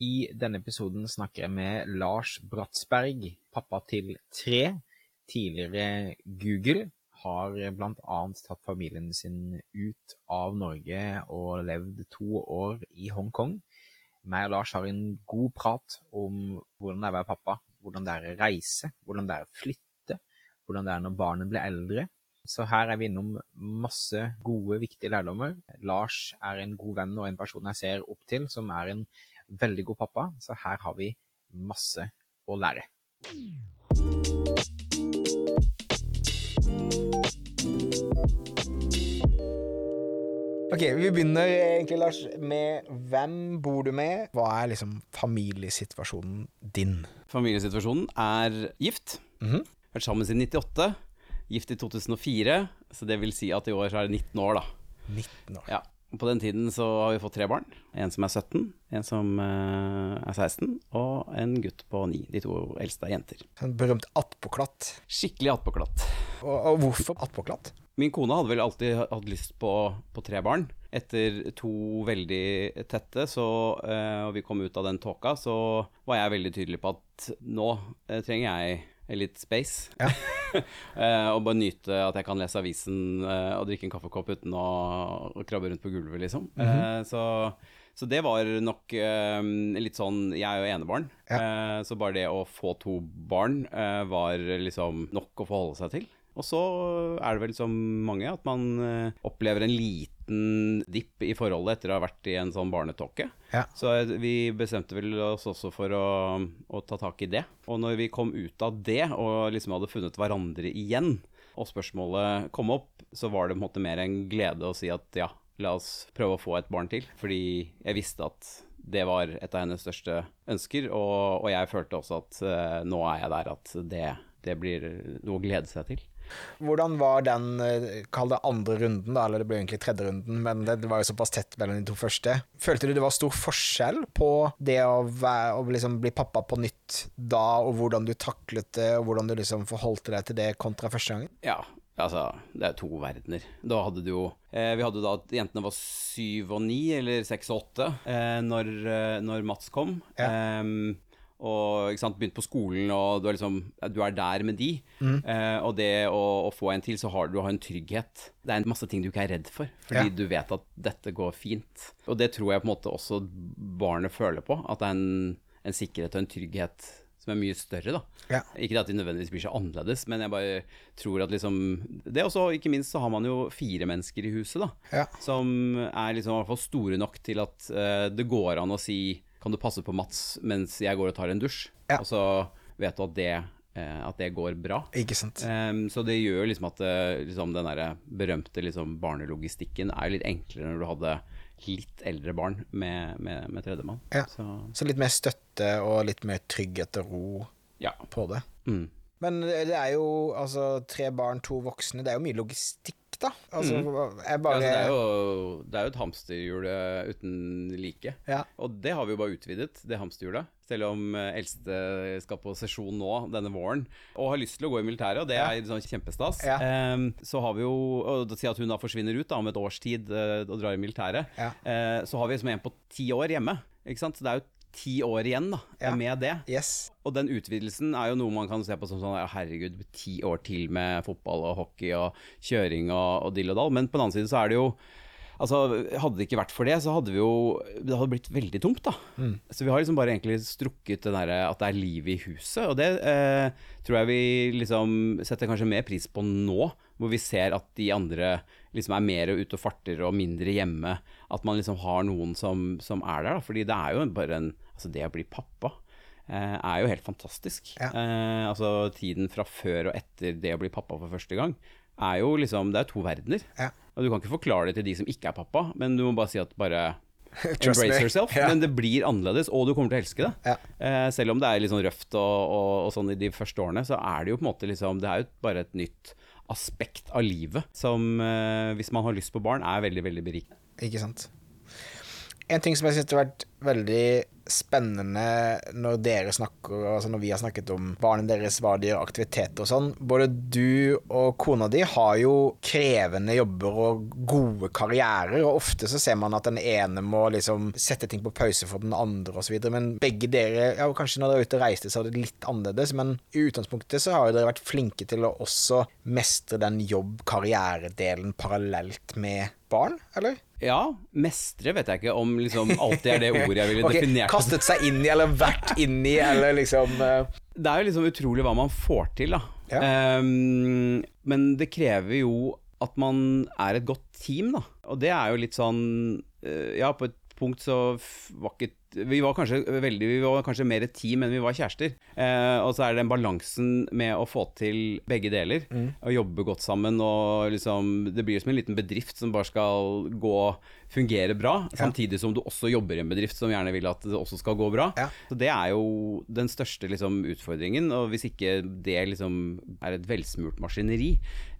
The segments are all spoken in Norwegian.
I denne episoden snakker jeg med Lars Bratsberg, pappa til tre. Tidligere Google har annet tatt familien sin ut av Norge og levd to år i Hongkong. Meg og Lars har en god prat om hvordan det er å være pappa, hvordan det er å reise, hvordan det er å flytte, hvordan det er når barnet blir eldre. Så her er vi innom masse gode, viktige lærdommer. Lars er en god venn og en person jeg ser opp til, som er en veldig god pappa, så her har vi masse å lære. Ok, Vi begynner egentlig, Lars, med hvem bor du med? Hva er liksom familiesituasjonen din? Familiesituasjonen er gift. Mhm. Vært sammen siden 98. Gift i 2004, så det vil si at i år så er det 19 år, da. 19 år. Ja. På den tiden så har vi fått tre barn. En som er 17, en som eh, er 16, og en gutt på 9. De to eldste er jenter. En berømt attpåklatt. Skikkelig attpåklatt. Og, og hvorfor attpåklatt? Min kone hadde vel alltid hatt lyst på, på tre barn. Etter to veldig tette, så, eh, og vi kom ut av den tåka, så var jeg veldig tydelig på at nå eh, trenger jeg litt space. Ja. Eh, og bare nyte at jeg kan lese avisen eh, og drikke en kaffekopp uten å, å krabbe rundt på gulvet, liksom. Eh, så, så det var nok litt sånn Jeg er jo enebarn, eh, så bare det å få to barn var liksom nok å forholde seg til. Og så er det vel som mange at man opplever en liten dipp i forholdet etter å ha vært i en sånn barnetåke. Ja. Så vi bestemte vel oss også for å, å ta tak i det. Og når vi kom ut av det og liksom hadde funnet hverandre igjen, og spørsmålet kom opp, så var det på en måte mer en glede å si at ja, la oss prøve å få et barn til. Fordi jeg visste at det var et av hennes største ønsker, og, og jeg følte også at uh, nå er jeg der at det, det blir noe å glede seg til. Hvordan var den, eh, kall det andre runden, da, eller det ble egentlig tredje runden, men det var jo såpass tett mellom de to første. Følte du det var stor forskjell på det å, være, å liksom bli pappa på nytt da, og hvordan du taklet det, og hvordan du liksom forholdte deg til det kontra første gangen? Ja, altså, det er to verdener. Da hadde du jo eh, Vi hadde jo da at jentene var syv og ni, eller seks og åtte, eh, når, eh, når Mats kom. Ja. Ehm, og sant, begynt på skolen, og du er, liksom, du er der med de. Eh, og det å, å få en til, så har du har en trygghet. Det er en masse ting du ikke er redd for, fordi Ja. du vet at dette går fint. Og det tror jeg på en måte også barnet føler på, at det er en, en sikkerhet og en trygghet som er mye større, da. Ja. Ikke at de nødvendigvis blir så annerledes, men jeg bare tror at liksom Det også, ikke minst så har man jo fire mennesker i huset, da. Ja. Som er liksom i hvert fall store nok til at uh, det går an å si Kan du passe på Mats mens jeg går og tar en dusj? Ja. Og så vet du at det, eh, at det går bra. Ikke sant? Um, så det gjør liksom at eh, liksom den der berømte liksom barnelogistikken er litt enklere når du hadde litt eldre barn med, med, med tredjemann. Ja. Så Så litt mer støtte og litt mer trygghet og ro ja. på det. Mm. Men det er jo altså tre barn, to voksne. Det er jo mye logistikk, da. Altså, jeg Ja, altså, det, er jo, det er jo et hamsterhjul eh, uten like. Ja. Og det har vi jo bare utvidet, det hamsterhjulet. Selv om eh, eldste skal på sesjon nå denne våren og har lyst til å gå i militæret, og det er sånn kjempestas. Ja. Um, så har vi jo Og si at hun da forsvinner ut da, om et års tid eh, og drar i militæret, eh, så har vi liksom en på ti år hjemme. Ikke sant? Så det er jo ti år igjen da, Ja. med det. Yes. Og den utvidelsen er jo noe man kan se på som sånn ja, herregud, ti år til med fotball og hockey og kjøring og, og dill og dall. Men på den annen side så er det jo Altså, Hadde det ikke vært for det, så hadde vi jo Det hadde blitt veldig tomt, da. Så vi har liksom bare egentlig strukket det derre at det er liv i huset, og det eh, tror jeg vi liksom setter kanskje mer pris på nå, hvor vi ser at de andre liksom er mer ute og farter og mindre hjemme. At man liksom har noen som, som er der, da. Fordi det er jo bare en Altså, det å bli pappa eh, er jo helt fantastisk. Ja. Eh, altså tiden fra før og etter det å bli pappa for første gang, er jo liksom Det er to verdener. Ja. Og du kan ikke forklare det til de som ikke er pappa, men du må bare si at bare Embrace me. yourself. Ja. Men det blir annerledes, og du kommer til å elske det. Ja. Eh, selv om det er litt sånn røft og, og, og sånn i de første årene, så er det jo på en måte liksom Det er jo bare et nytt aspekt av livet som, eh, hvis man har lyst på barn, er veldig, veldig berikende. Ikke sant. En ting som jeg syns har vært veldig spennende når dere snakker Altså når vi har snakket om barna deres, hva de gjør, aktiviteter og sånn. Både du og kona di har jo krevende jobber og gode karrierer, og ofte så ser man at den ene må liksom sette ting på pause for den andre osv. Men begge dere, ja kanskje når dere er ute og reiste, så er det litt annerledes, men i utgangspunktet så har jo dere vært flinke til å også mestre den jobb-karrieredelen parallelt med barn, eller? Ja, mestre vet jeg ikke om liksom alltid er det ordet jeg ville Ok, definert. det Kastet seg inn i, eller vært inn i, eller liksom uh... Det er jo liksom utrolig hva man får til, da. Ja. Um, men det krever jo at man er et godt team, da. Og det er jo litt sånn uh, Ja, på et punkt så var ikke vi var kanskje veldig Vi var kanskje mer et team enn vi var kjærester. Eh, og så er det den balansen med å få til begge deler. Å jobbe godt sammen og liksom Det blir som en liten bedrift som bare skal gå fungere bra, samtidig som du også jobber i en bedrift som gjerne vil at det også skal gå bra. Ja. Så det er jo den største liksom, utfordringen. Og hvis ikke det liksom er et velsmurt maskineri,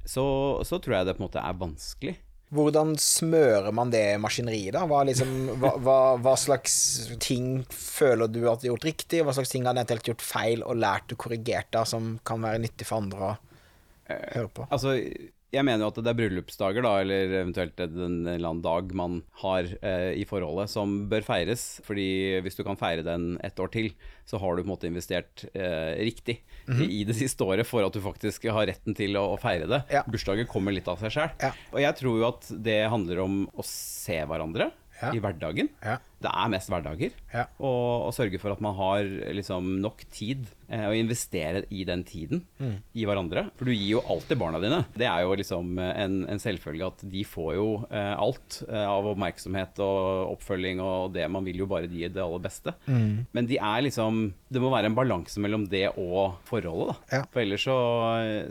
så, så tror jeg det på en måte er vanskelig. Hvordan smører man det maskineriet, da? Hva, liksom, hva, hva, hva slags ting føler du at du har gjort riktig, hva slags ting har du eventuelt gjort feil og lært og korrigert da, som kan være nyttig for andre å høre på? Altså, jeg mener jo at det er bryllupsdager, da, eller eventuelt en eller annen dag man har eh, i forholdet, som bør feires. Fordi hvis du kan feire den et år til, så har du på en måte investert eh, riktig i det siste året for at du faktisk har retten til å, å feire det. Ja. Bursdager kommer litt av seg sjøl. Ja. Og jeg tror jo at det handler om å se hverandre Ja. i hverdagen. Det er mest hverdager. Ja. Og, og sørge for at man har liksom nok tid, eh, og investere i den tiden Mm. i hverandre. For du gir jo alt til barna dine. Det er jo liksom en, en selvfølge at de får jo eh, alt eh, av oppmerksomhet og oppfølging og det. Man vil jo bare gi det aller beste. Mm. Men de er liksom Det må være en balanse mellom det og forholdet, da. Ja. For ellers så,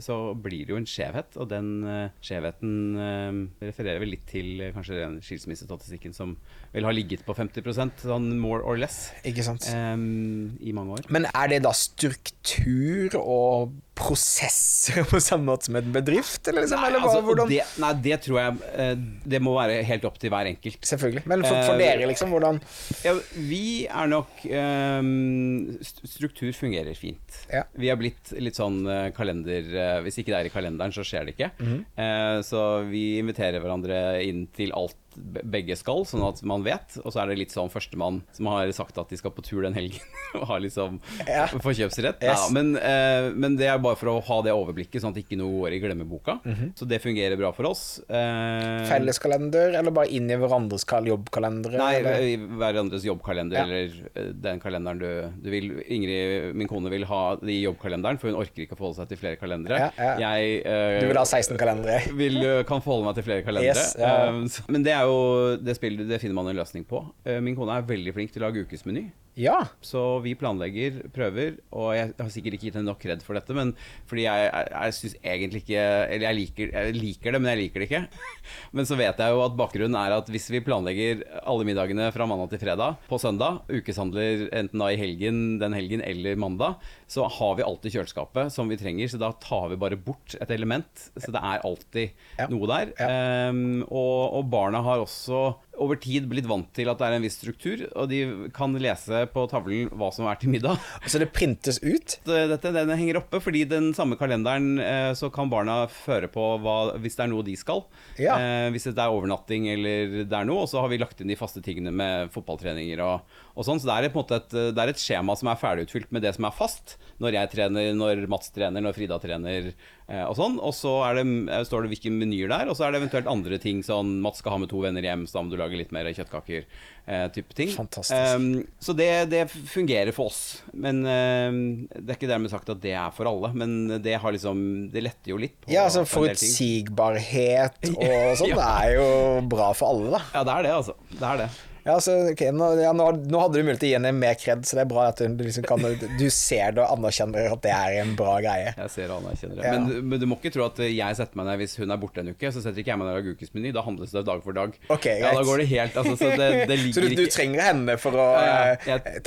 så blir det jo en skjevhet, og den uh, skjevheten eh, refererer vel litt til eh, kanskje den skilsmissestatistikken som vel har ligget på 50 sånn more or less, Ikke sant? Um, i mange år. Men er det da struktur og prosesser på samme måte som en bedrift, eller liksom? Nei, eller hva, altså, det, nei, det tror jeg eh, Det må være helt opp til hver enkelt. Selvfølgelig. Men for, for Eh, dere, liksom, hvordan Ja, vi er nok um, Struktur fungerer fint. Ja. Vi har blitt litt sånn kalender Hvis ikke det er i kalenderen, så skjer det ikke. Mm -hmm. uh, så vi inviterer hverandre inn til alt begge skal, sånn at man vet. Og så er det litt sånn førstemann som har sagt at de skal på tur den helgen, og har liksom Ja. forkjøpsrett. Yes. Ja, men, uh, men det er bare for å ha det overblikket, sånn at ikke noe går i glemmeboka. Mhm. Så det fungerer bra for oss. Eh, Felleskalender, eller bare inn i hverandres kal- jobbkalendere? Nei, eller? i hverandres jobbkalender, Ja. eller eh, den kalenderen du, du vil. Ingrid, min kone, vil ha det i jobbkalenderen, for hun orker ikke å forholde seg til flere kalendere. Ja, ja. Jeg eh, Du vil ha 16 kalendere? vil, eh, kan forholde meg til flere kalendere. Yes. Eh, men det er jo det spillet, det finner man en løsning på. Eh, min kone er veldig flink til å lage ukesmeny. Ja. Så vi planlegger prøver, og jeg har sikkert ikke gitt henne nok redd for dette, men fordi jeg, jeg, jeg syns egentlig ikke Eller jeg liker, jeg liker det, men jeg liker det ikke. Men så vet jeg jo at bakgrunnen er at hvis vi planlegger alle middagene fra mandag til fredag på søndag, ukeshandler enten da i helgen, den helgen eller mandag, så har vi alltid kjøleskapet som vi trenger, så da tar vi bare bort et element. Så det er alltid Ja. noe der. Ja. Um, og, og barna har også over tid blitt vant til at det er en viss struktur, og de kan lese på tavlen hva som er til middag. Så det printes ut? Dette den henger oppe, fordi den samme kalenderen eh, så kan barna føre på hva, hvis det er noe de skal. Ja. Eh, hvis det er overnatting eller det er noe, og så har vi lagt inn de faste tingene med fotballtreninger og, og sånn. Så det er på en måte et, det er et skjema som er ferdigutfylt med det som er fast. Når jeg trener, når Mats trener, når Frida trener eh, og sånn. Og så er det, eh, står det hvilke menyer der, og så er det eventuelt andre ting sånn Mats skal ha med to venner hjem, så da må du lage litt mer kjøttkaker. Eh, type ting. Fantastisk. Um, så det, det fungerer for oss. Men uh, det er ikke dermed sagt at det er for alle. Men det har liksom Det letter jo litt på, Ja, altså forutsigbarhet og sånn Ja. er jo bra for alle, da. Ja, det er det, altså. Det er det. Ja, så, okay, nå, ja, nå, nå hadde du mulighet til å gi henne mer kred, så det er bra at du, liksom kan, du ser det og anerkjenner at det er en bra greie. Jeg ser og anerkjenner det. Ja. Men, men du må ikke tro at jeg setter meg ned hvis hun er borte en uke. Så setter ikke jeg meg ned lager ukesmeny. Da handles det dag for dag. Okay, ja, da går det helt altså, Så det, det Så du, du trenger henne for å Ja, eh, jeg-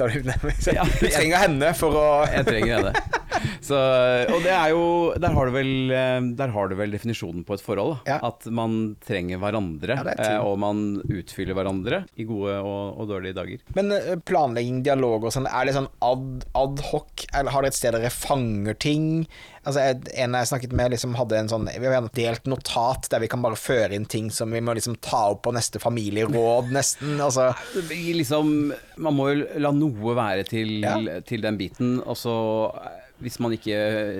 Ja, du trenger henne for å Jeg trenger henne. Så, og det er jo Der har du vel, eh, der har du vel definisjonen på et forhold. Ja. At man trenger hverandre, Ja, eh, og man utfyller hverandre i gode og, og dårlige dager. Men eh, planlegging, dialog og sånn, er det sånn ad, ad hoc, eller har dere et sted dere fanger ting? Altså, En jeg snakket med, liksom hadde en sånn Vi har delt notat der vi kan bare føre inn ting som vi må liksom ta opp på neste familieråd, nesten. Altså liksom Man må jo la noe være til, Ja. til den biten. Og så hvis man ikke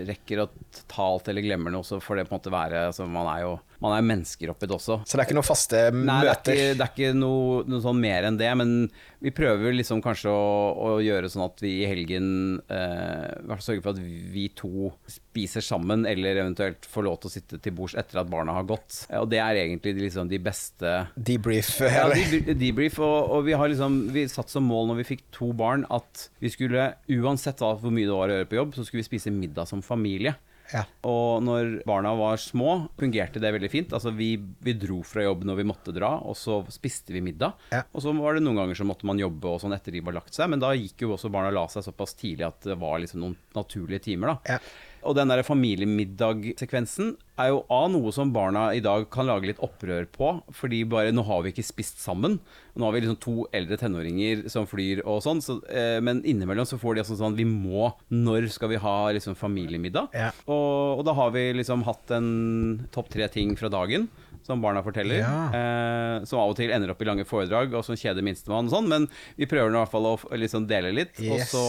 rekker å ta alt eller glemmer noe, så får det på en måte være altså, Man er jo man er mennesker oppi det også. Så det er ikke noen faste Nei, det er møter? ikke, det er ikke noe, noe sånn mer enn det, men vi prøver liksom kanskje å, å gjøre sånn at vi i helgen eh, i hvert fall sørger for at vi to spiser sammen, eller eventuelt får lov til å sitte til bords etter at barna har gått. Og det er egentlig liksom de beste Debrief? ja, de- debrief, og, og vi har liksom Vi satt som mål når vi fikk to barn, at vi skulle, uansett hva, hvor mye det var å gjøre på jobb, så skulle vi spise middag som familie. Ja. Og når barna var små, fungerte det veldig fint. Altså vi, vi dro fra jobb når vi måtte dra, og så spiste vi middag. Ja. Og så var det noen ganger så måtte man jobbe og sånn etter de var lagt seg, men da gikk jo også barna og la seg såpass tidlig at det var liksom noen naturlige timer, da. Ja. Og den der familiemiddagsekvensen er jo av noe som barna i dag kan lage litt opprør på, fordi bare nå har vi ikke spist sammen. Nå har vi liksom to eldre tenåringer som flyr og sånn, så, eh, men innimellom så får de altså sånn Vi må Når skal vi ha liksom familiemiddag? Ja. Og, og da har vi liksom hatt en topp tre ting fra dagen. Som barna forteller. Ja. Eh, som av og til ender opp i lange foredrag, og som kjeder minstemann og sånn. Men vi prøver nå i hvert fall å liksom dele litt. Og, Yes. så,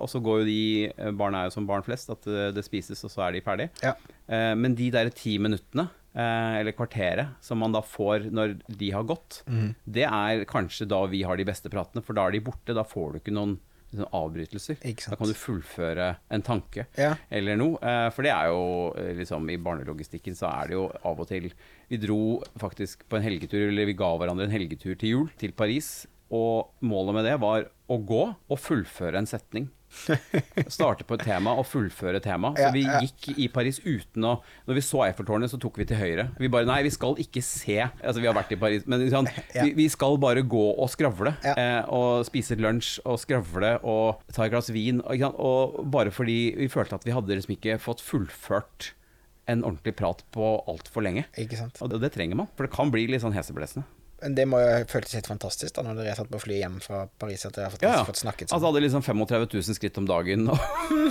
og så går jo de eh, Barna er jo som barn flest, at det, det spises, og så er de ferdige. Ja. Eh, men de der ti minuttene, eh, eller kvarteret, som man da får når de har gått, Mm. det er kanskje da vi har de beste pratene, for da er de borte. Da får du ikke noen liksom, avbrytelser. Da kan du fullføre en tanke Ja. eller noe. Eh, for det er jo eh, liksom I barnelogistikken så er det jo av og til Vi dro faktisk på en helgetur, eller vi ga hverandre en helgetur til jul, til Paris. Og målet med det var å gå og fullføre en setning. Starte på et tema og fullføre tema. Så vi gikk i Paris uten å Når vi så Eiffeltårnet, så tok vi til høyre. Vi bare Nei, vi skal ikke se Altså, vi har vært i Paris, men sånn, vi, vi skal bare gå og skravle. Eh, og spise lunsj og skravle og ta et glass vin. Og, og bare fordi vi følte at vi hadde liksom ikke fått fullført en ordentlig prat på altfor lenge. Ikke sant. Og det, det trenger man, for det kan bli litt sånn heseblesende. Det må jo føltes helt fantastisk da når dere satt på fly hjem fra Paris, at dere har fått, Ja, ja. fått snakket Altså hadde liksom 35 000 skritt om dagen og,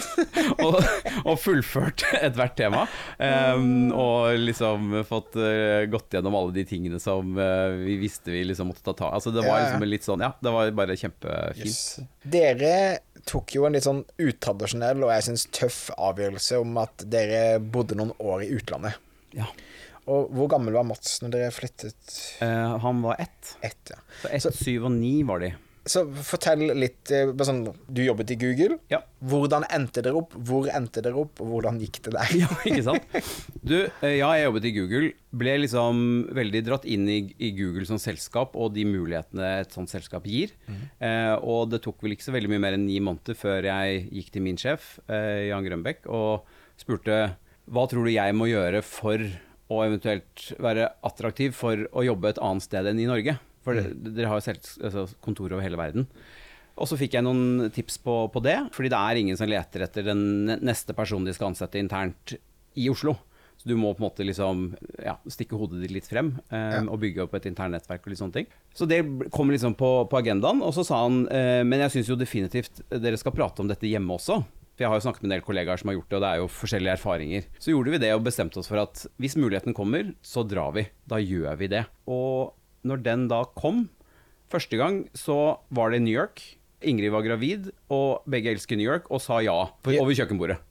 og, og fullført ethvert tema. Um, og liksom fått uh, gått gjennom alle de tingene som uh, vi visste vi liksom måtte ta tak Altså det var liksom litt sånn Ja, det var bare kjempefint. Yes. Dere tok jo en litt sånn utradisjonell og jeg syns tøff avgjørelse om at dere bodde noen år i utlandet. Ja. Og hvor gammel var Mats når dere flyttet Eh, han var ett. ett? Ja. Så ett, syv og ni var de. Så fortell litt eh, sånn, Du jobbet i Google. Ja. Hvordan endte dere opp? Hvor endte dere opp? Og hvordan gikk det der? Ja, ikke sant? Du, eh, ja, jeg jobbet i Google. Ble liksom veldig dratt inn i, i Google som selskap og de mulighetene et sånt selskap gir. Eh, og det tok vel ikke så veldig mye mer enn ni måneder før jeg gikk til min sjef, eh, Jan Grønbekk, og spurte hva tror du jeg må gjøre for å eventuelt være attraktiv for å jobbe et annet sted enn i Norge? For det, dere har jo selv, altså, kontor over hele verden. Og så fikk jeg noen tips på, på det, fordi det er ingen som leter etter den neste personen de skal ansette internt i Oslo. Så du må på en måte liksom ja, stikke hodet ditt litt frem eh, og bygge opp et internnettverk og litt sånne ting. Så det kom liksom på, på agendaen, og så sa han eh, men jeg syns jo definitivt dere skal prate om dette hjemme også. For jeg har jo snakket med en del kollegaer som har gjort det, og det er jo forskjellige erfaringer. Så gjorde vi det og bestemte oss for at hvis muligheten kommer, så drar vi. Da gjør vi det. Og når den da kom, første gang så var det i New York. Ingrid var gravid, og begge elsker New York, og sa ja over kjøkkenbordet.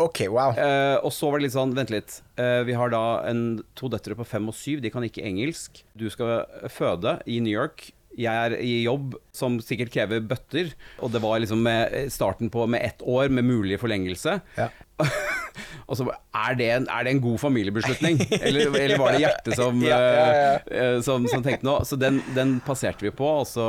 OK, wow. Uh, og så var det litt sånn, vent litt. Uh, vi har da en, to døtre på fem og syv, de kan ikke engelsk. Du skal føde i New York. Jeg er i jobb som sikkert krever bøtter, og det var liksom med starten på med ett år med mulig forlengelse. Ja. og så er det, en, er det en god familiebeslutning? Eller, eller var det hjertet som, Ja, ja, ja. eh, som, som tenkte noe? Så den, den passerte vi på, og så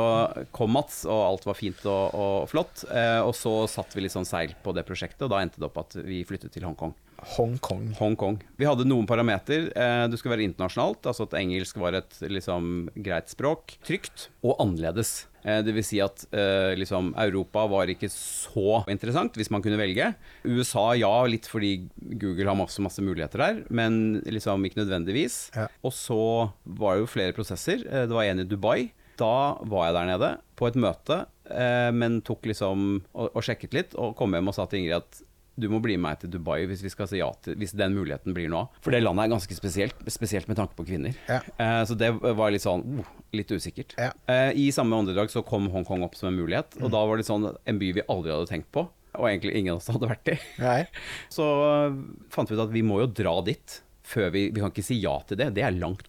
kom Mats, og alt var fint og, og flott. Eh, og så satte vi litt sånn seil på det prosjektet, og da endte det opp at vi flyttet til Hongkong. Hongkong. Hongkong. Vi hadde noen parameter. Du det skulle være internasjonalt, altså at engelsk var et liksom, greit språk. Trygt og annerledes. Eh, det vil si at eh, liksom, Europa var ikke så interessant, hvis man kunne velge. USA ja, litt fordi Google har masse, masse muligheter der, men liksom ikke nødvendigvis. Ja. Og så var det jo flere prosesser. Eh, det var en i Dubai. Da var jeg der nede på et møte, eh, men tok liksom og, og sjekket litt, og kom hjem og sa til Ingrid at du må bli med meg til Dubai hvis vi skal si ja til Hvis den muligheten blir noe av. For det landet er ganske spesielt, spesielt med tanke på kvinner. Ja. Eh, så det var litt sånn oh, litt usikkert. Ja. Eh, I samme åndedrag så kom Hongkong opp som en mulighet, Mm. og da var det sånn en by vi aldri hadde tenkt på. Og egentlig ingen av oss hadde vært i. Nei. Så øh, fant vi ut at vi må jo dra dit før vi Vi kan ikke si ja til det. Det er langt.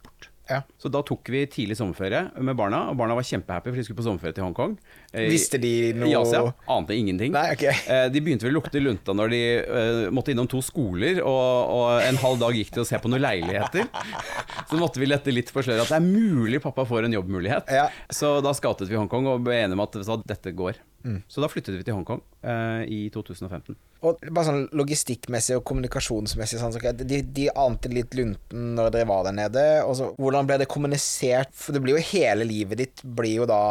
Ja. Så da tok vi tidlig sommerferie med barna, og barna var kjempehappy for de skulle på sommerferie til Hongkong. Eh, Visste de noe I Asia. Ante ingenting. Nei, ok. Eh, De begynte vel å lukte lunta når de uh, måtte innom to skoler, og, og en halv dag gikk til å se på noen leiligheter. Så måtte vi lette litt på sløret at det er mulig pappa får en jobbmulighet. Ja. Så da skatet vi Hongkong og ble enige om at dette går. Mm. Så da flyttet vi til Hongkong eh, i 2015. Og bare sånn logistikkmessig og kommunikasjonsmessig sånn, så de, de ante litt lunten når dere var der nede. Så, hvordan ble det kommunisert? For det blir jo hele livet ditt blir jo da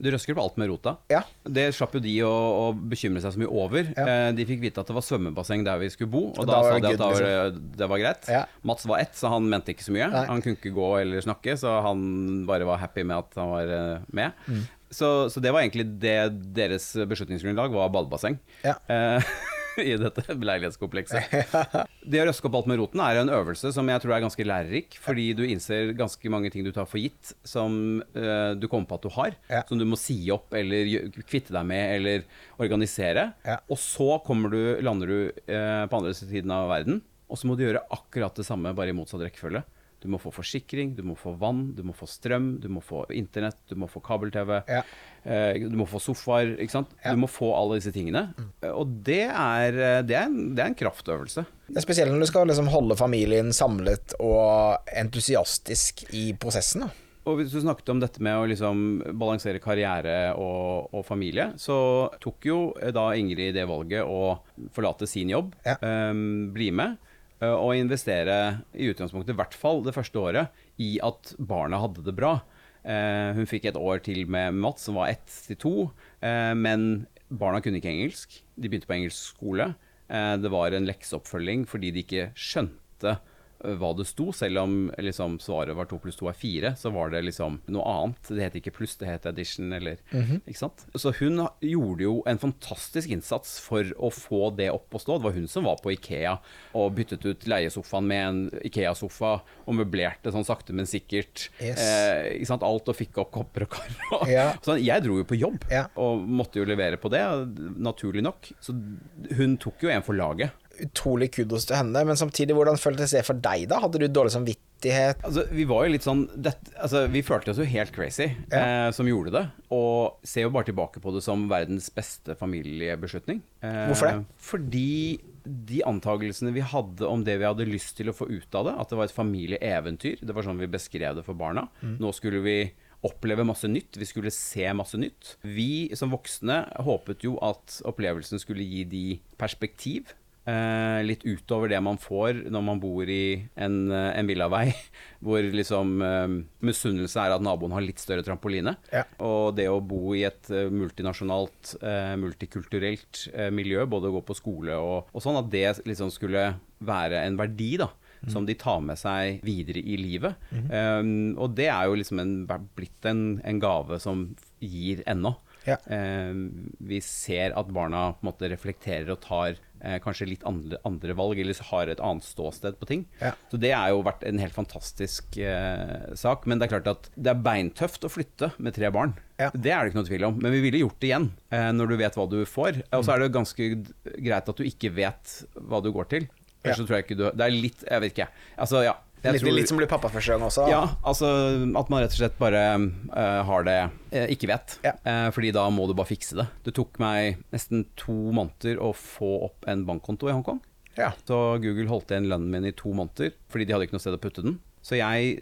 Du røsker opp alt med rota. Ja. Det slapp jo de å, å bekymre seg så mye over. Ja. Eh, de fikk vite at det var svømmebasseng der vi skulle bo, og, da, da sa de at good, var det, det var greit. Ja. Mats var ett, så han mente ikke så mye. Nei. Han kunne ikke gå eller snakke, så han bare var happy med at han var eh, med. Mm. Så, så det var egentlig det deres beslutningsgrunnlag var badebasseng. Ja. Eh, I dette leilighetskomplekset. Det å røske opp alt med roten er en øvelse som jeg tror er ganske lærerik, fordi du innser ganske mange ting du tar for gitt, som eh, du kommer på at du har, Ja. som du må si opp eller kvitte deg med eller organisere. Ja. Og så du, lander du eh, på andre siden av verden, og så må du gjøre akkurat det samme, bare i motsatt rekkefølge. Du må få forsikring, du må få vann, du må få strøm, du må få internett, du må få kabel-TV. Ja. Eh, du må få sofaer, ikke sant. Ja. Du må få alle disse tingene. Mm. Og det er, eh, det, er en, det er en kraftøvelse. Det er spesielt når du skal liksom holde familien samlet og entusiastisk i prosessen. da. Og hvis du snakket om dette med å liksom balansere karriere og, og familie, så tok jo eh, da Ingrid det valget å forlate sin jobb, Ja. um, bli med, eh, og investere i utgangspunktet, i hvert fall det første året, i at barna hadde det bra. Eh, hun fikk et år til med Mats, som var ett til to, eh, men barna kunne ikke engelsk. De begynte på engelsk skole. Det var en lekseoppfølging fordi de ikke skjønte hva det sto, selv om liksom, svaret var to pluss to er fire, så var det liksom noe annet. Det het ikke pluss, det het edition, eller Ikke sant? Så hun gjorde jo en fantastisk innsats for å få det opp å stå. Det var hun som var på Ikea og byttet ut leiesofaen med en Ikea-sofa, og møblerte sånn sakte, men sikkert. Yes. Eh, ikke sant? Alt og fikk opp kopper og kar. Ja. Sånn, jeg dro jo på jobb, Ja. og måtte jo levere på det, naturlig nok. Så hun tok jo en for laget. Utrolig kudos til henne, men samtidig, hvordan føltes det for deg, da? Hadde du dårlig samvittighet? Altså, vi var jo litt sånn det, altså, Vi følte oss jo helt crazy eh, som gjorde det. Og ser jo bare tilbake på det som verdens beste familiebeslutning. Eh, Hvorfor det? Fordi de antakelsene vi hadde om det vi hadde lyst til å få ut av det, at det var et familieeventyr, det var sånn vi beskrev det for barna. Nå skulle vi oppleve masse nytt, vi skulle se masse nytt. Vi som voksne håpet jo at opplevelsen skulle gi de perspektiv. Eh, litt utover det man får når man bor i en, eh, en villavei, hvor liksom eh, misunnelse er at naboen har litt større trampoline. Ja. Og det å bo i et multinasjonalt, multikulturelt miljø, både å gå på skole og, og sånn, at det liksom skulle være en verdi, da. Som de tar med seg videre i livet. Um, og det er jo liksom en, blitt en, en gave som gir ennå. Ja. Eh, vi ser at barna på en måte reflekterer og tar eh, kanskje litt andre, andre valg, eller har et annet ståsted på ting. Ja. Så det har jo vært en helt fantastisk eh, sak. Men det er klart at det er beintøft å flytte med tre barn. Ja. Det er det ikke noe tvil om. Men vi ville gjort det igjen, eh, når du vet hva du får. Og så er det ganske greit at du ikke vet hva du går til. Ellers Ja. tror jeg ikke du Det er litt Jeg vet ikke. Altså, ja. Litt, tror- litt som å bli pappa første gang også. da. ja, altså at man rett og slett bare uh, har det uh, ikke vet. Ja. Uh, fordi da må du bare fikse det. Det tok meg nesten to måneder å få opp en bankkonto i Hongkong. Ja. Så Google holdt igjen lønnen min i to måneder, fordi de hadde ikke noe sted å putte den. Så jeg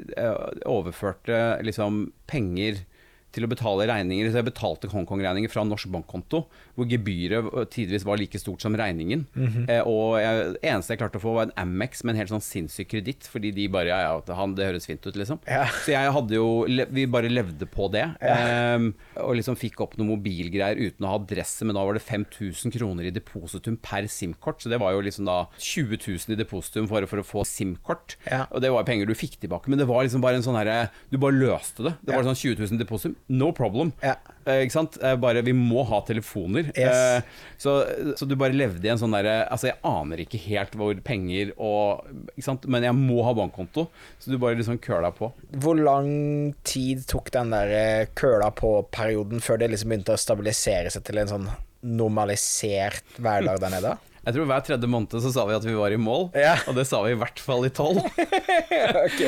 overførte liksom penger til å betale regninger. Så jeg betalte Hongkong-regninger fra norsk bankkonto, hvor gebyret tidvis var like stort som regningen. eh, og jeg, eneste jeg klarte å få, var en Amex med en helt sånn sinnssyk kreditt, fordi de bare Ja, ja, han, det høres fint ut, liksom. Ja. Så jeg hadde jo Vi bare levde på det. Ehm, og liksom fikk opp noen mobilgreier uten å ha adresse, men da var det 5000 kroner i depositum per SIM-kort. Så det var jo liksom da 20 000 i depositum for, for å få SIM-kort. Ja. Og det var penger du fikk tilbake, men det var liksom bare en sånn herre Du bare løste det. Det var sånn 20 000 depositum. No problem. Ja. Eh, ikke sant? Eh, bare vi må ha telefoner. Yes. Eh, så, så du bare levde i en sånn derre Altså, jeg aner ikke helt hvor penger og Ikke sant, men jeg må ha bankkonto. Så du bare liksom køla på. Hvor lang tid tok den der eh, køla på-perioden før det liksom begynte å stabilisere seg til en sånn normalisert hverdag der nede? Jeg tror hver tredje måned så sa vi at vi var i mål, Ja. og det sa vi i hvert fall i tolv. Ok.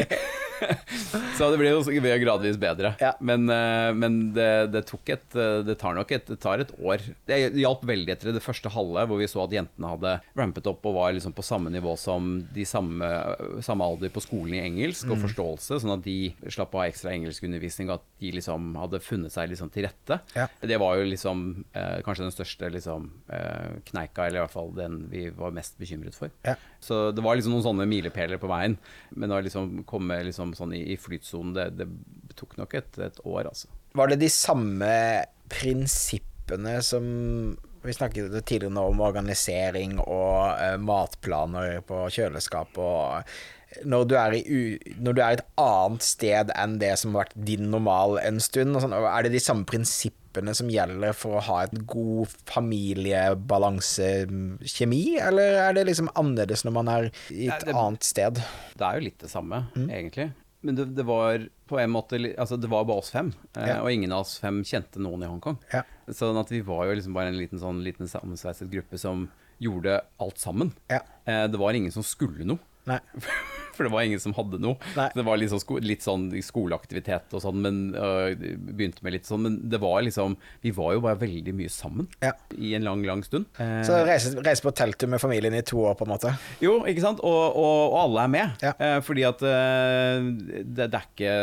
Så det ble jo gradvis bedre. Ja. Men, eh, men det, det tok et eh, Det tar nok et, det tar et år. Det hjalp veldig etter det første halve, hvor vi så at jentene hadde rampet opp og var liksom på samme nivå som de samme, samme alder på skolen i engelsk Mm. og forståelse, sånn at de slapp av ekstra engelskundervisning, og at de liksom hadde funnet seg liksom til rette. Ja. Det var jo liksom eh, kanskje den største liksom, eh, kneika, eller i hvert fall den vi var mest bekymret for. Ja. Så det var liksom noen sånne milepæler på veien. Men å liksom komme liksom sånn i, i flytsonen, det, det tok nok et, et år, altså. Var det de samme prinsippene som Vi snakket tidligere om organisering og uh, matplaner på kjøleskap og når du, er i, når du er et annet sted enn det som har vært din normal en stund, sånn, er det de samme prinsippene som gjelder for å ha et god familiebalansekjemi, eller er det liksom annerledes når man er i et det- annet sted? Det er jo litt det samme, Mm. egentlig. Men det, det var på en måte Altså, det var bare oss fem, eh, Ja. og ingen av oss fem kjente noen i Hongkong. Ja. Sånn at vi var jo liksom bare en liten sånn liten sammensveiset gruppe som gjorde alt sammen. Ja. Eh, det var ingen som skulle noe. Nei. For det var ingen som hadde noe. Nei. Det var sånn, sko litt sånn skoleaktivitet og sånn, men øh, begynte med litt sånn. Men det var liksom Vi var jo bare veldig mye sammen Ja. i en lang, lang stund. Eh, Så reise, reise på telttur med familien i to år, på en måte. jo, ikke sant? Og, og, og alle er med. Ja. Eh, fordi at eh, det, det er ikke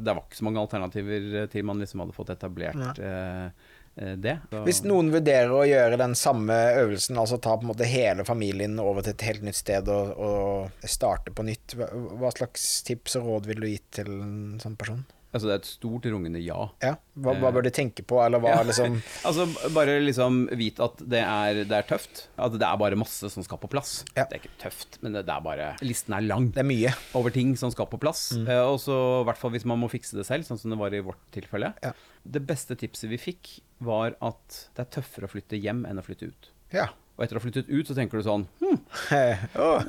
Det var ikke så mange alternativer til man liksom hadde fått etablert ja. eh, det. Så- Hvis noen vurderer å gjøre den samme øvelsen, altså ta på en måte hele familien over til et helt nytt sted og, og starte på nytt, hva, slags tips og råd vil du gi til en sånn person? Altså, det er et stort rungende ja. Ja, hva, hva bør de tenke på, eller hva Ja. liksom Altså, bare liksom vite at det er, det er tøft. At det er bare masse som skal på plass. Ja. Det er ikke tøft, men det, det er bare Listen er lang Det er mye. over ting som skal på plass. Mm. Eh, og så i hvert fall hvis man må fikse det selv, sånn som det var i vårt tilfelle. Ja. Det beste tipset vi fikk, var at det er tøffere å flytte hjem enn å flytte ut. Ja. Og etter å ha flyttet ut, så tenker du sånn hm, oh.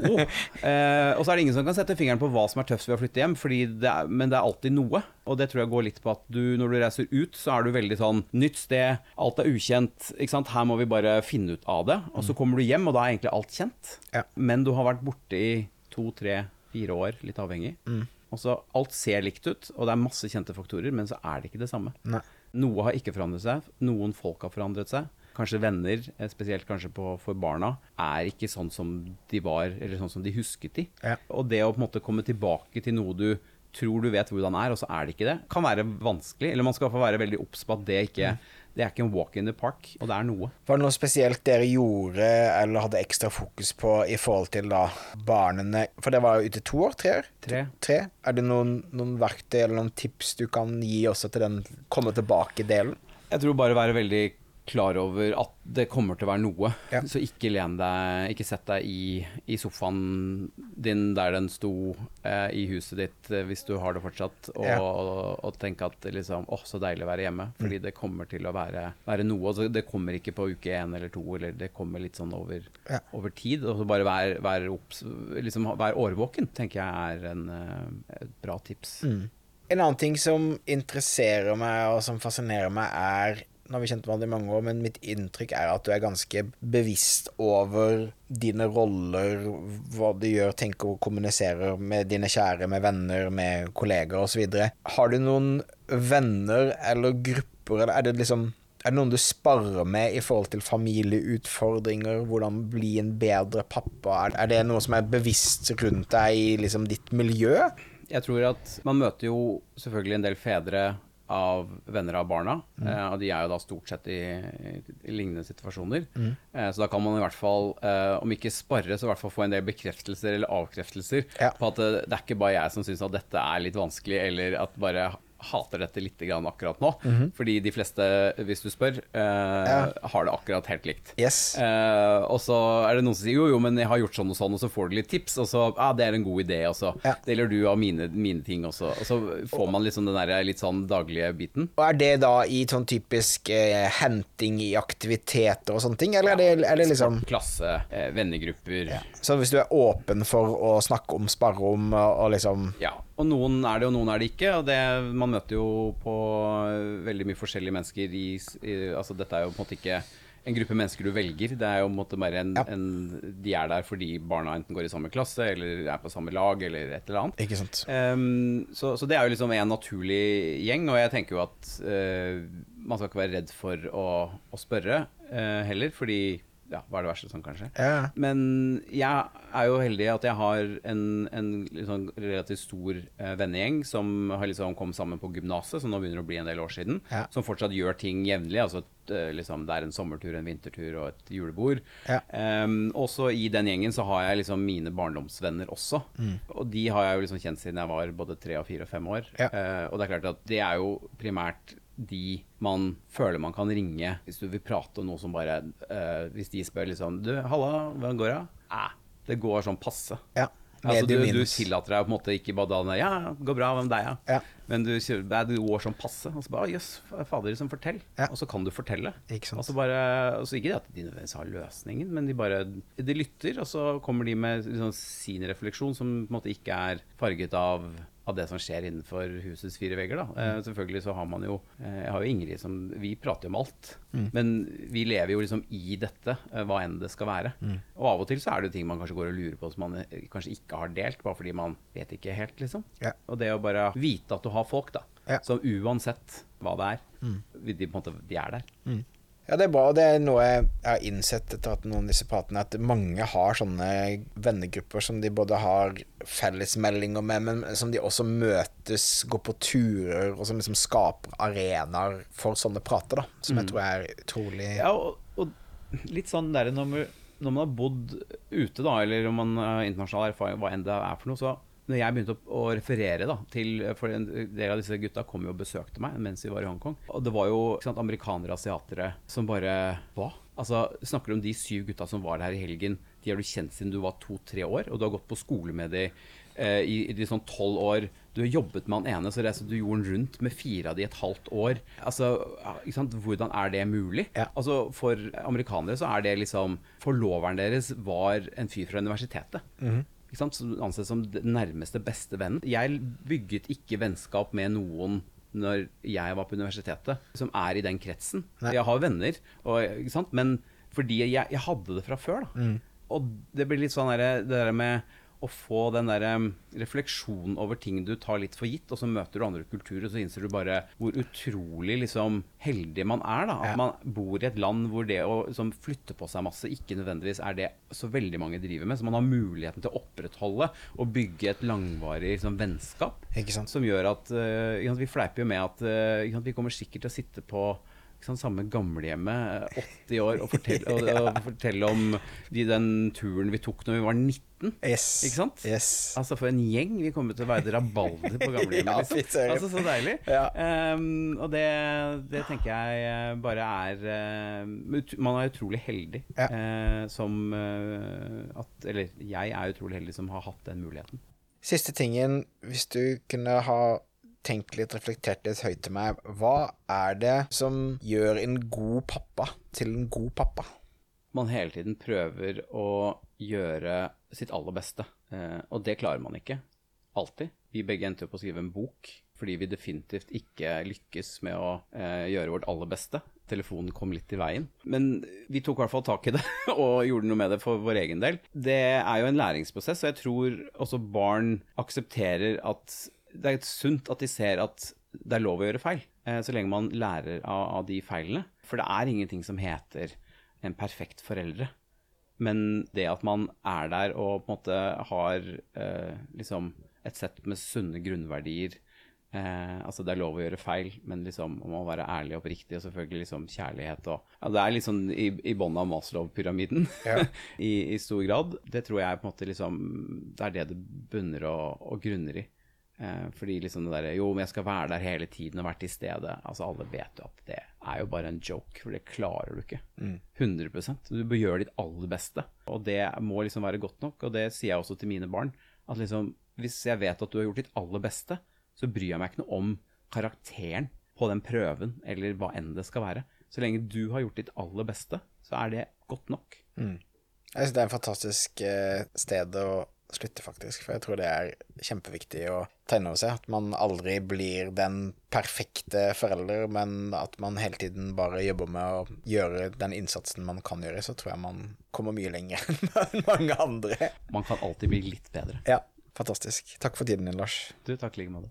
eh, Og så er det ingen som kan sette fingeren på hva som er tøffest ved å flytte hjem, det er, men det er alltid noe. Og det tror jeg går litt på at du, når du reiser ut, så er du veldig sånn Nytt sted, alt er ukjent, ikke sant. Her må vi bare finne ut av det. Og så kommer du hjem, og da er egentlig alt kjent. Ja. Men du har vært borte i to, tre, fire år, litt avhengig. Og så alt ser likt ut, og det er masse kjente faktorer, men så er det ikke det samme. Nei. Noe har ikke forandret seg. Noen folk har forandret seg. Kanskje venner, eh, spesielt kanskje på, for barna, er ikke sånn som de var, eller sånn som de husket de. Ja. Og det å på en måte komme tilbake til noe du tror du vet hvordan er, og så er det ikke det, kan være vanskelig. Eller man skal i hvert fall være veldig obs på at det ikke det er ikke en walk in the park, og det er noe. Var det noe spesielt dere gjorde eller hadde ekstra fokus på i forhold til da barnene? For det var jo ute to år? Tre år? Tre. tre. Er det noen, noen verktøy eller noen tips du kan gi også til den komme tilbake-delen? Jeg tror bare være veldig klar over at det kommer til å være noe. Ja. Så ikke len deg Ikke sett deg i, i sofaen din der den sto eh, i huset ditt, eh, hvis du har det fortsatt, og, Ja. og, og tenke at liksom Åh, så deilig å være hjemme. Fordi det kommer til å være, være noe. Altså, det kommer ikke på uke én eller to, eller det kommer litt sånn over, Ja. over tid. Og så bare være, vær, opps, liksom, vær årvåken, tenker jeg er en, eh, et bra tips. En annen ting som interesserer meg, og som fascinerer meg, er Nå har vi kjent hverandre i mange år, men mitt inntrykk er at du er ganske bevisst over dine roller, hva du gjør, tenker og kommuniserer med dine kjære, med venner, med kolleger osv. Har du noen venner eller grupper, eller er det liksom er det noen du sparer med i forhold til familieutfordringer? Hvordan bli en bedre pappa? Er, det noe som er bevisst rundt deg i liksom ditt miljø? Jeg tror at man møter jo selvfølgelig en del fedre av venner av barna. Eh, og de er jo da stort sett i, i lignende situasjoner. Eh, så da kan man i hvert fall, eh, om ikke sparre, så i hvert fall få en del bekreftelser eller avkreftelser Ja. på at det, det er ikke bare jeg som syns at dette er litt vanskelig, eller at bare hater dette litt grann akkurat nå. Fordi de fleste, hvis du spør, eh, har det akkurat helt likt. Yes. Eh, og så er det noen som sier jo, jo, men jeg har gjort sånn og sånn, og så får du litt tips, og så ja, det er en god idé, og så Ja. deler du av mine, mine ting også. Og så får man liksom den der litt sånn daglige biten. Og Er det da i sånn typisk eh, henting i aktiviteter og sånne ting, eller er det, er det liksom Klasse, eh, vennegrupper. Ja. Så hvis du er åpen for å snakke om, sparre om og, og liksom Og noen er det, og noen er det ikke. Og det, man møter jo på veldig mye forskjellige mennesker i, i Altså dette er jo på en måte ikke en gruppe mennesker du velger. Det er jo på en måte bare en, Ja. en De er der fordi barna enten går i samme klasse, eller er på samme lag, eller et eller annet. Ikke sant? Um, så, så det er jo liksom en naturlig gjeng, og jeg tenker jo at uh, man skal ikke være redd for å, å spørre uh, heller, fordi ja, hva er det verste sånn, kanskje? Ja. Men jeg er jo heldig at jeg har en, en sånn relativt stor eh, vennegjeng som har liksom kommet sammen på gymnaset, som nå begynner å bli en del år siden, Ja. som fortsatt gjør ting jevnlig. Altså liksom, det er en sommertur, en vintertur og et julebord. Ja. Ehm, også i den gjengen så har jeg liksom mine barndomsvenner også. Mm. Og de har jeg jo liksom kjent siden jeg var både tre og fire og fem år. Ja. Uh, og det er klart at det er jo primært de man føler man kan ringe hvis du vil prate om noe som bare uh, Hvis de spør liksom Du, halla, hvordan går det? Eh, det går sånn passe. Ja. Altså, du, du tillater deg på en måte ikke bare da Ja, det går bra, hvem deg, ja? Ja. Men du, du går sånn passe. Og så bare Jøss, yes, fader, liksom, fortell. Ja. Og så kan du fortelle. Ikke sant. Og så bare og så Ikke det at de nødvendigvis har løsningen, men de bare De lytter, og så kommer de med liksom, sin refleksjon, som på en måte ikke er farget av av det som skjer innenfor husets fire vegger. Eh, selvfølgelig så har man jo eh, Jeg har jo Ingrid som Vi prater jo om alt. Men vi lever jo liksom i dette, eh, hva enn det skal være. Og av og til så er det jo ting man kanskje går og lurer på som man eh, kanskje ikke har delt, bare fordi man vet ikke helt, liksom. Ja. Og det å bare vite at du har folk, da. Ja. Som uansett hva det er, de, på en måte, de er der. Ja, det er bra. Det er noe jeg har innsett etter at noen av disse pratene, at mange har sånne vennegrupper som de både har fellesmeldinger med, men som de også møtes, går på turer, og som liksom skaper arenaer for sånne prater, da. Som jeg tror er utrolig Ja, og, og litt sånn der når man, når man har bodd ute, da, eller om man har internasjonal erfaring, hva enn det er for noe, så når jeg begynte å, å referere da, til For en del av disse gutta kom jo og besøkte meg mens vi var i Hongkong. Og det var jo sant, amerikanere og asiatere som bare Hva? Altså, Snakker du om de syv gutta som var der i helgen. De har du kjent siden du var to-tre år, og du har gått på skole med de eh, i, i de sånn tolv år. Du har jobbet med han ene, så reiste du jorden rundt med fire av de et halvt år. Altså, ikke sant? Hvordan er det mulig? Ja. Altså, For amerikanere så er det liksom Forloveren deres var en fyr fra universitetet. Mm sant? Som anses som den nærmeste beste vennen. Jeg bygget ikke vennskap med noen når jeg var på universitetet, som er i den kretsen. Nei. Jeg har venner, og, men fordi jeg, jeg hadde det fra før. da. Og det blir litt sånn der, det der med å få den der refleksjonen over ting du tar litt for gitt, og så møter du andre kulturer, og så innser du bare hvor utrolig liksom heldig man er. da, At Ja. man bor i et land hvor det å liksom, flytte på seg masse ikke nødvendigvis er det så veldig mange driver med. Så man har muligheten til å opprettholde og bygge et langvarig liksom, vennskap. Som gjør at uh, Vi fleiper jo med at uh, vi kommer sikkert til å sitte på ikke sant, samme gamlehjemmet, eh, 80 år, og fortelle, og, og fortelle om de, den turen vi tok når vi var 19. Yes. Ikke sant? Yes. Altså For en gjeng! Vi kommer til å være rabalder på gamlehjemmet. Ja, liksom. Altså Så deilig. Ja. Um, og det, det tenker jeg eh, bare er uh, Man er utrolig heldig Ja. uh, som uh, at Eller jeg er utrolig heldig som har hatt den muligheten. Siste tingen, hvis du kunne ha tenkt litt, reflektert litt høyt til meg, hva er det som gjør en god pappa til en god pappa? man hele tiden prøver å gjøre sitt aller beste. Eh, og det klarer man ikke. Alltid. Vi begge endte opp å skrive en bok fordi vi definitivt ikke lykkes med å eh, gjøre vårt aller beste. Telefonen kom litt i veien. Men vi tok i hvert fall tak i det og gjorde noe med det for vår egen del. Det er jo en læringsprosess, og jeg tror også barn aksepterer at det er sunt at de ser at det er lov å gjøre feil, eh, så lenge man lærer av, av de feilene. For det er ingenting som heter en perfekt foreldre. Men det at man er der og på en måte har eh, liksom et sett med sunne grunnverdier Eh, altså Det er lov å gjøre feil, men liksom man må være ærlig og oppriktig, og selvfølgelig liksom kjærlighet og ja, Det er sånn i, i bånn av Maslow-pyramiden Ja. I, i stor grad. Det tror jeg på en måte liksom Det er det det bunner og, og grunner i. Eh, fordi liksom det derre Jo, men jeg skal være der hele tiden og være til stede. Altså Alle vet jo at det er jo bare en joke, for det klarer du ikke. 100% Du bør gjøre ditt aller beste. Og det må liksom være godt nok, og det sier jeg også til mine barn. At liksom, hvis jeg vet at du har gjort ditt aller beste, så bryr jeg meg ikke noe om karakteren på den prøven, eller hva enn det skal være. Så lenge du har gjort ditt aller beste, så er det godt nok. Jeg synes det er en fantastisk eh, sted å slutte, faktisk. For jeg tror det er kjempeviktig å ta inn over seg. At man aldri blir den perfekte forelder, men at man hele tiden bare jobber med å gjøre den innsatsen man kan gjøre. Så tror jeg man kommer mye lenger enn mange andre. Man kan alltid bli litt bedre. Ja, fantastisk. Takk for tiden din, Lars. Du, takk i like måte.